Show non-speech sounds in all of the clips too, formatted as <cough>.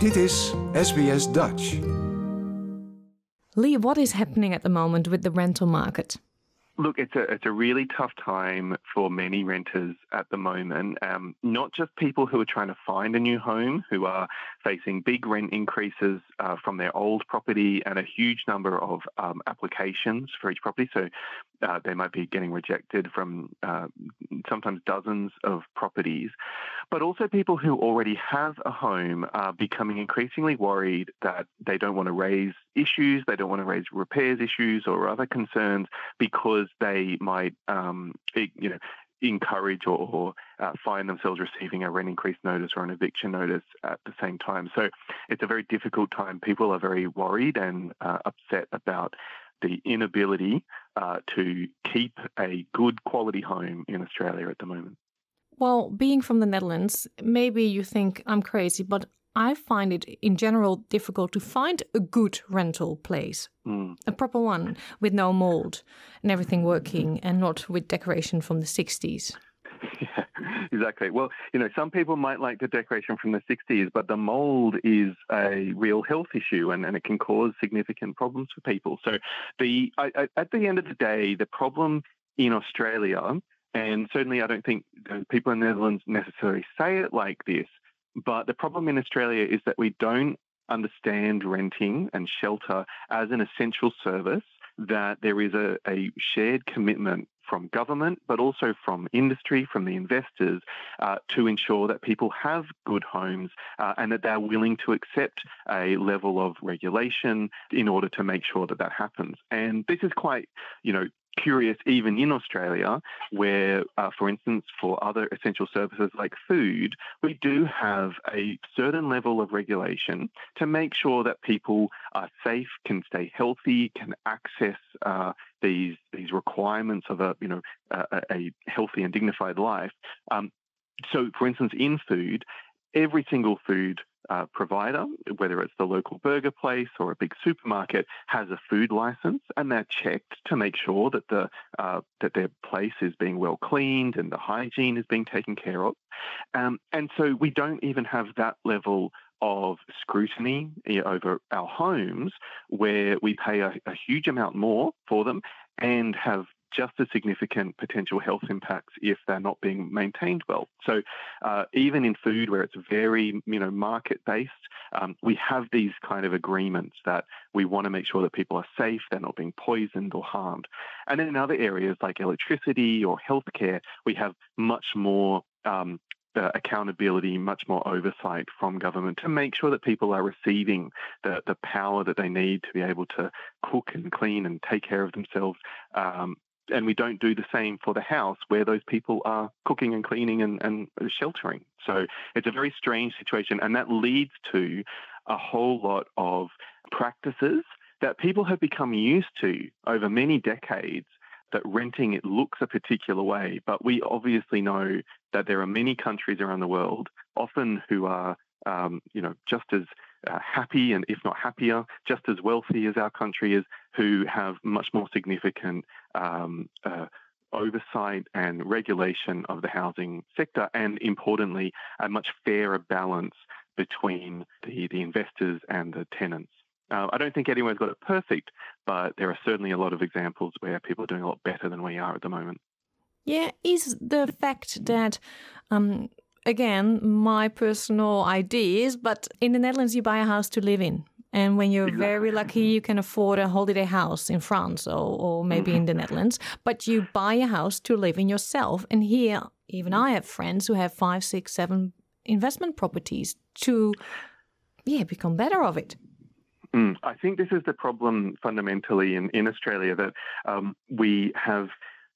Dit is SBS Dutch. Leo, what is happening at the moment with the rental market? Look, it's a it's a really tough time for many renters at the moment. Um, not just people who are trying to find a new home, who are facing big rent increases uh, from their old property, and a huge number of um, applications for each property. So uh, they might be getting rejected from uh, sometimes dozens of properties. But also people who already have a home are becoming increasingly worried that they don't want to raise issues, they don't want to raise repairs issues or other concerns because they might, um, you know, encourage or, or uh, find themselves receiving a rent increase notice or an eviction notice at the same time. So it's a very difficult time. People are very worried and uh, upset about the inability uh, to keep a good quality home in Australia at the moment. Well, being from the Netherlands, maybe you think I'm crazy, but I find it in general difficult to find a good rental place, mm. a proper one with no mold and everything working and not with decoration from the 60s. <laughs> Yeah, exactly. Well, you know, some people might like the decoration from the 60s, but the mold is a real health issue and, and it can cause significant problems for people. So, the I, I, at the end of the day, the problem in Australia, and certainly I don't think people in the Netherlands necessarily say it like this, but the problem in Australia is that we don't understand renting and shelter as an essential service, that there is a, a shared commitment from government, but also from industry, from the investors, uh, to ensure that people have good homes uh, and that they're willing to accept a level of regulation in order to make sure that that happens. And this is quite, you know, curious even in Australia, where, uh, for instance, for other essential services like food, we do have a certain level of regulation to make sure that people are safe, can stay healthy, can access uh, these these requirements of a you know a, a healthy and dignified life. Um, so, for instance, in food, every single food uh, provider, whether it's the local burger place or a big supermarket, has a food license, and they're checked to make sure that the uh, that their place is being well cleaned and the hygiene is being taken care of. Um, and so we don't even have that level of scrutiny over our homes where we pay a, a huge amount more for them and have just as significant potential health impacts if they're not being maintained well. So uh, even in food where it's very you know market based, um, we have these kind of agreements that we want to make sure that people are safe, they're not being poisoned or harmed. And then in other areas like electricity or healthcare, we have much more um, uh, accountability, much more oversight from government to make sure that people are receiving the, the power that they need to be able to cook and clean and take care of themselves. Um, and we don't do the same for the house where those people are cooking and cleaning and, and sheltering. So it's a very strange situation. And that leads to a whole lot of practices that people have become used to over many decades that renting it looks a particular way, but we obviously know that there are many countries around the world, often who are, um, you know, just as uh, happy and if not happier, just as wealthy as our country is, who have much more significant um, uh, oversight and regulation of the housing sector, and importantly, a much fairer balance between the, the investors and the tenants. Uh, I don't think anyone's got it perfect, but there are certainly a lot of examples where people are doing a lot better than we are at the moment. Yeah, is the fact that, um, again, my personal ideas, but in the Netherlands, you buy a house to live in. And when you're exactly. very lucky, you can afford a holiday house in France or, or maybe in the mm-hmm. Netherlands. But you buy a house to live in yourself. And here, even I have friends who have five, six, seven investment properties to, yeah, become better of it. Mm, I think this is the problem fundamentally in, in Australia that um, we have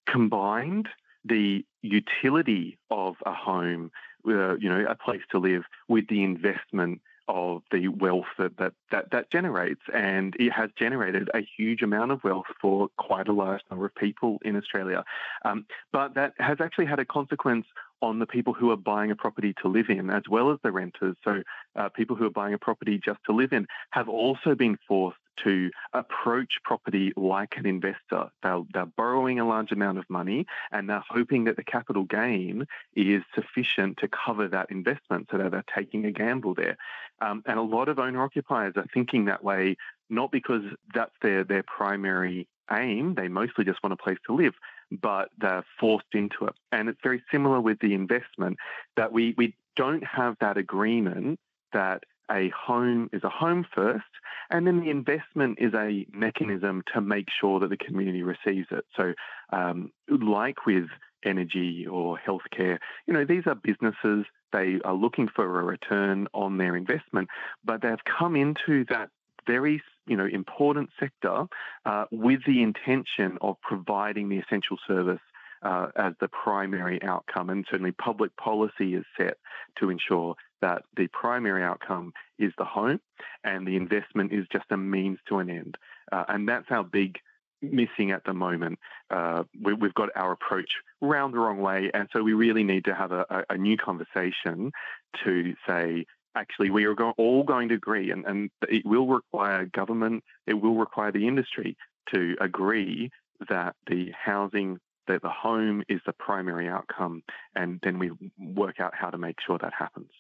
combined the utility of a home, uh, you know, a place to live, with the investment of the wealth that, that, that, that generates. And it has generated a huge amount of wealth for quite a large number of people in Australia. Um, but that has actually had a consequence on the people who are buying a property to live in, as well as the renters. So, uh, people who are buying a property just to live in have also been forced to approach property like an investor. They're, they're borrowing a large amount of money and they're hoping that the capital gain is sufficient to cover that investment so that they're taking a gamble there. Um, and a lot of owner occupiers are thinking that way, not because that's their, their primary aim, they mostly just want a place to live, but they're forced into it. And it's very similar with the investment that we, we don't have that agreement that a home is a home first, and then the investment is a mechanism to make sure that the community receives it. So, um, like with energy or healthcare, you know, these are businesses. They are looking for a return on their investment, but they've come into that very you know important sector uh, with the intention of providing the essential service uh, as the primary outcome. And certainly public policy is set to ensure that the primary outcome is the home and the investment is just a means to an end. Uh, and that's our big missing at the moment. Uh, we, have got our approach round the wrong way. And so we really need to have a, a new conversation to say, actually we are go- all going to agree, and, and it will require government, it will require the industry to agree that the housing, that the home is the primary outcome, and then we work out how to make sure that happens.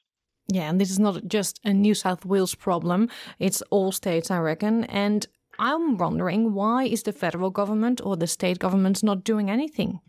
Yeah, and this is not just a New South Wales problem, it's all states, I reckon. And I'm wondering why is the federal government or the state governments not doing anything?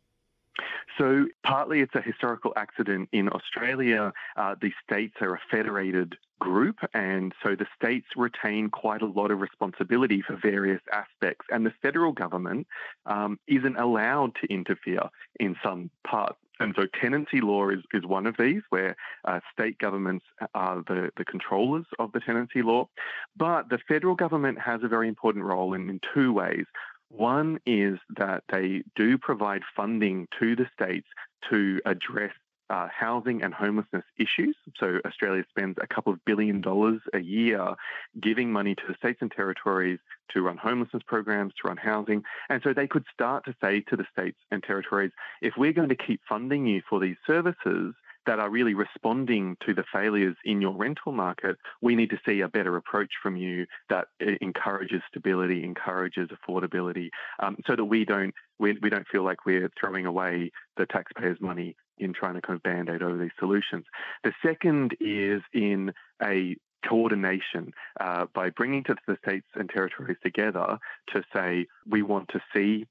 So, partly it's a historical accident in Australia. Uh, the states are a federated group, and so the states retain quite a lot of responsibility for various aspects, and the federal government um, isn't allowed to interfere in some parts. And so tenancy law is, is one of these, where uh, state governments are the, the controllers of the tenancy law. But the federal government has a very important role in, in two ways. One is that they do provide funding to the states to address uh, housing and homelessness issues. So Australia spends a couple of billion dollars a year giving money to the states and territories to run homelessness programs, to run housing. And so they could start to say to the states and territories, if we're going to keep funding you for these services, that are really responding to the failures in your rental market, we need to see a better approach from you that encourages stability, encourages affordability, um, so that we don't we, we don't feel like we're throwing away the taxpayers' money in trying to kind of band-aid over these solutions. The second is in a coordination uh, by bringing to the states and territories together to say we want to see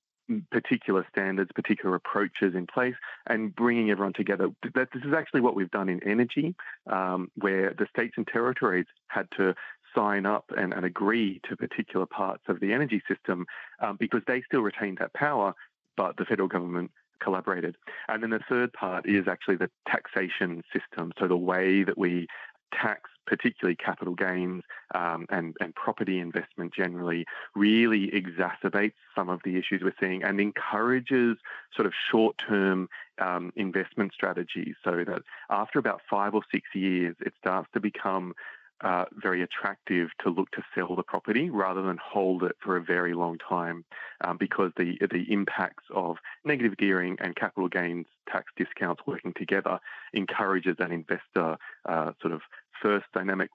particular standards, particular approaches in place, and bringing everyone together. This is actually what we've done in energy, um, where the states and territories had to sign up and, and, agree to particular parts of the energy system um, because they still retained that power, but the federal government collaborated. And then the third part is actually the taxation system. So the way that we tax, particularly capital gains um, and, and property investment generally, really exacerbates some of the issues we're seeing and encourages sort of short term um, investment strategies so that after about five or six years, it starts to become uh, very attractive to look to sell the property rather than hold it for a very long time um, because the the impacts of negative gearing and capital gains tax discounts working together encourages an investor uh, sort of first dynamic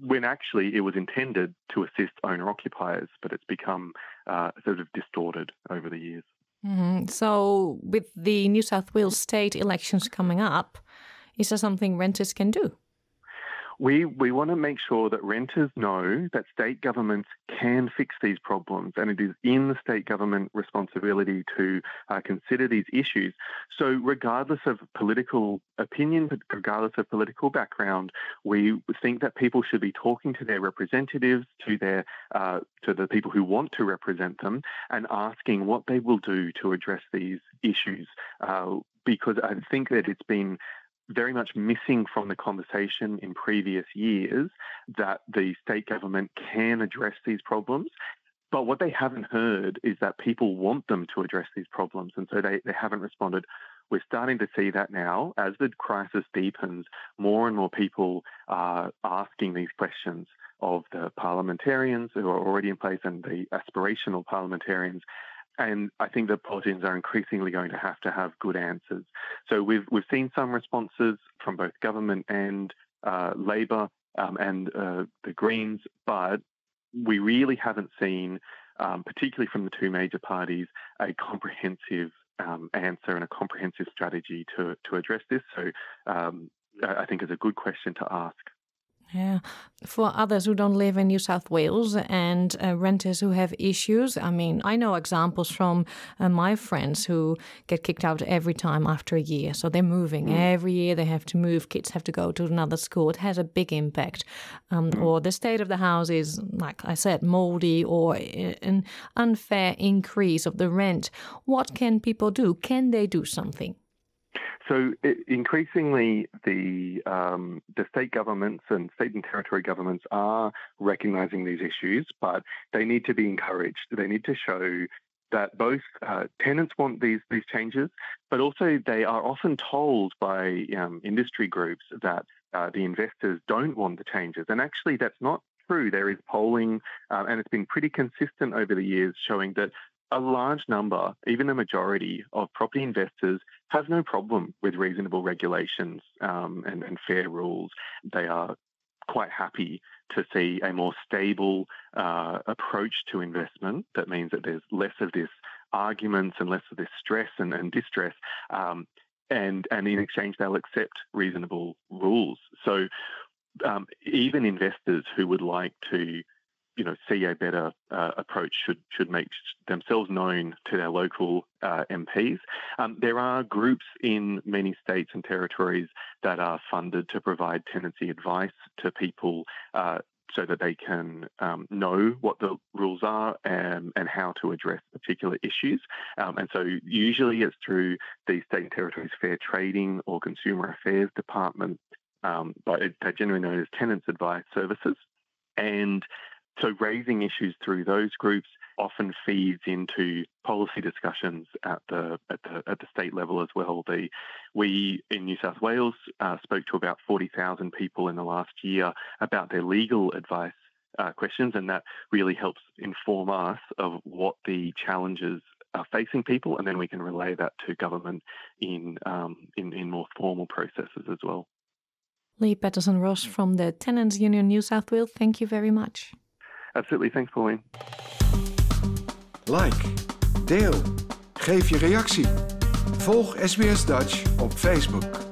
when actually it was intended to assist owner occupiers, but it's become uh, sort of distorted over the years. Mm-hmm. So, with the New South Wales state elections coming up, is there something renters can do? We, we want to make sure that renters know that state governments can fix these problems and it is in the state government responsibility to uh, consider these issues. So, regardless of political opinion, regardless of political background, we think that people should be talking to their representatives, to their uh, to the people who want to represent them, and asking what they will do to address these issues. Uh, because I think that it's been very much missing from the conversation in previous years that the state government can address these problems. But what they haven't heard is that people want them to address these problems, and so they, they haven't responded. We're starting to see that now. As the crisis deepens, more and more people are asking these questions of the parliamentarians who are already in place and the aspirational parliamentarians and I think that politicians are increasingly going to have to have good answers. So we've we've seen some responses from both government and uh, Labor um, and uh, the Greens, but we really haven't seen, um, particularly from the two major parties, a comprehensive um, answer and a comprehensive strategy to, to address this. So um, I think it's a good question to ask. Yeah. For others who don't live in New South Wales and uh, renters who have issues, I mean, I know examples from uh, my friends who get kicked out every time after a year. So they're moving mm. every year, they have to move, kids have to go to another school. It has a big impact. Um, mm. Or the state of the house is, like I said, moldy or uh, an unfair increase of the rent. What can people do? Can they do something? So it, increasingly, the um, the state governments and state and territory governments are recognising these issues, but they need to be encouraged. They need to show that both uh, tenants want these these changes, but also they are often told by um, industry groups that uh, the investors don't want the changes, and actually that's not true. There is polling, uh, and it's been pretty consistent over the years, showing that a large number, even a majority of property investors have no problem with reasonable regulations um, and, and, fair rules. They are quite happy to see a more stable uh, approach to investment. That means that there's less of this arguments and less of this stress and, and distress. Um, and, and in exchange, they'll accept reasonable rules. So um, even investors who would like to you know, see a better uh, approach should should make themselves known to their local uh, MPs. Um, there are groups in many states and territories that are funded to provide tenancy advice to people. Uh, so that they can um, know what the rules are and, and how to address particular issues. Um, and so usually it's through the state and territories fair trading or consumer affairs department, um, but they're generally known as tenants advice services. And so raising issues through those groups often feeds into policy discussions at the at the at the state level as well. The we in New South Wales uh, spoke to about forty thousand people in the last year about their legal advice uh, questions, and that really helps inform us of what the challenges are facing people, and then we can relay that to government in um, in, in more formal processes as well. Leo Patterson Ross from the Tenants Union New South Wales, thank you very much. Absolutely. Thanks, Pauline. Like, deel, geef je reactie. Volg SBS Dutch op Facebook.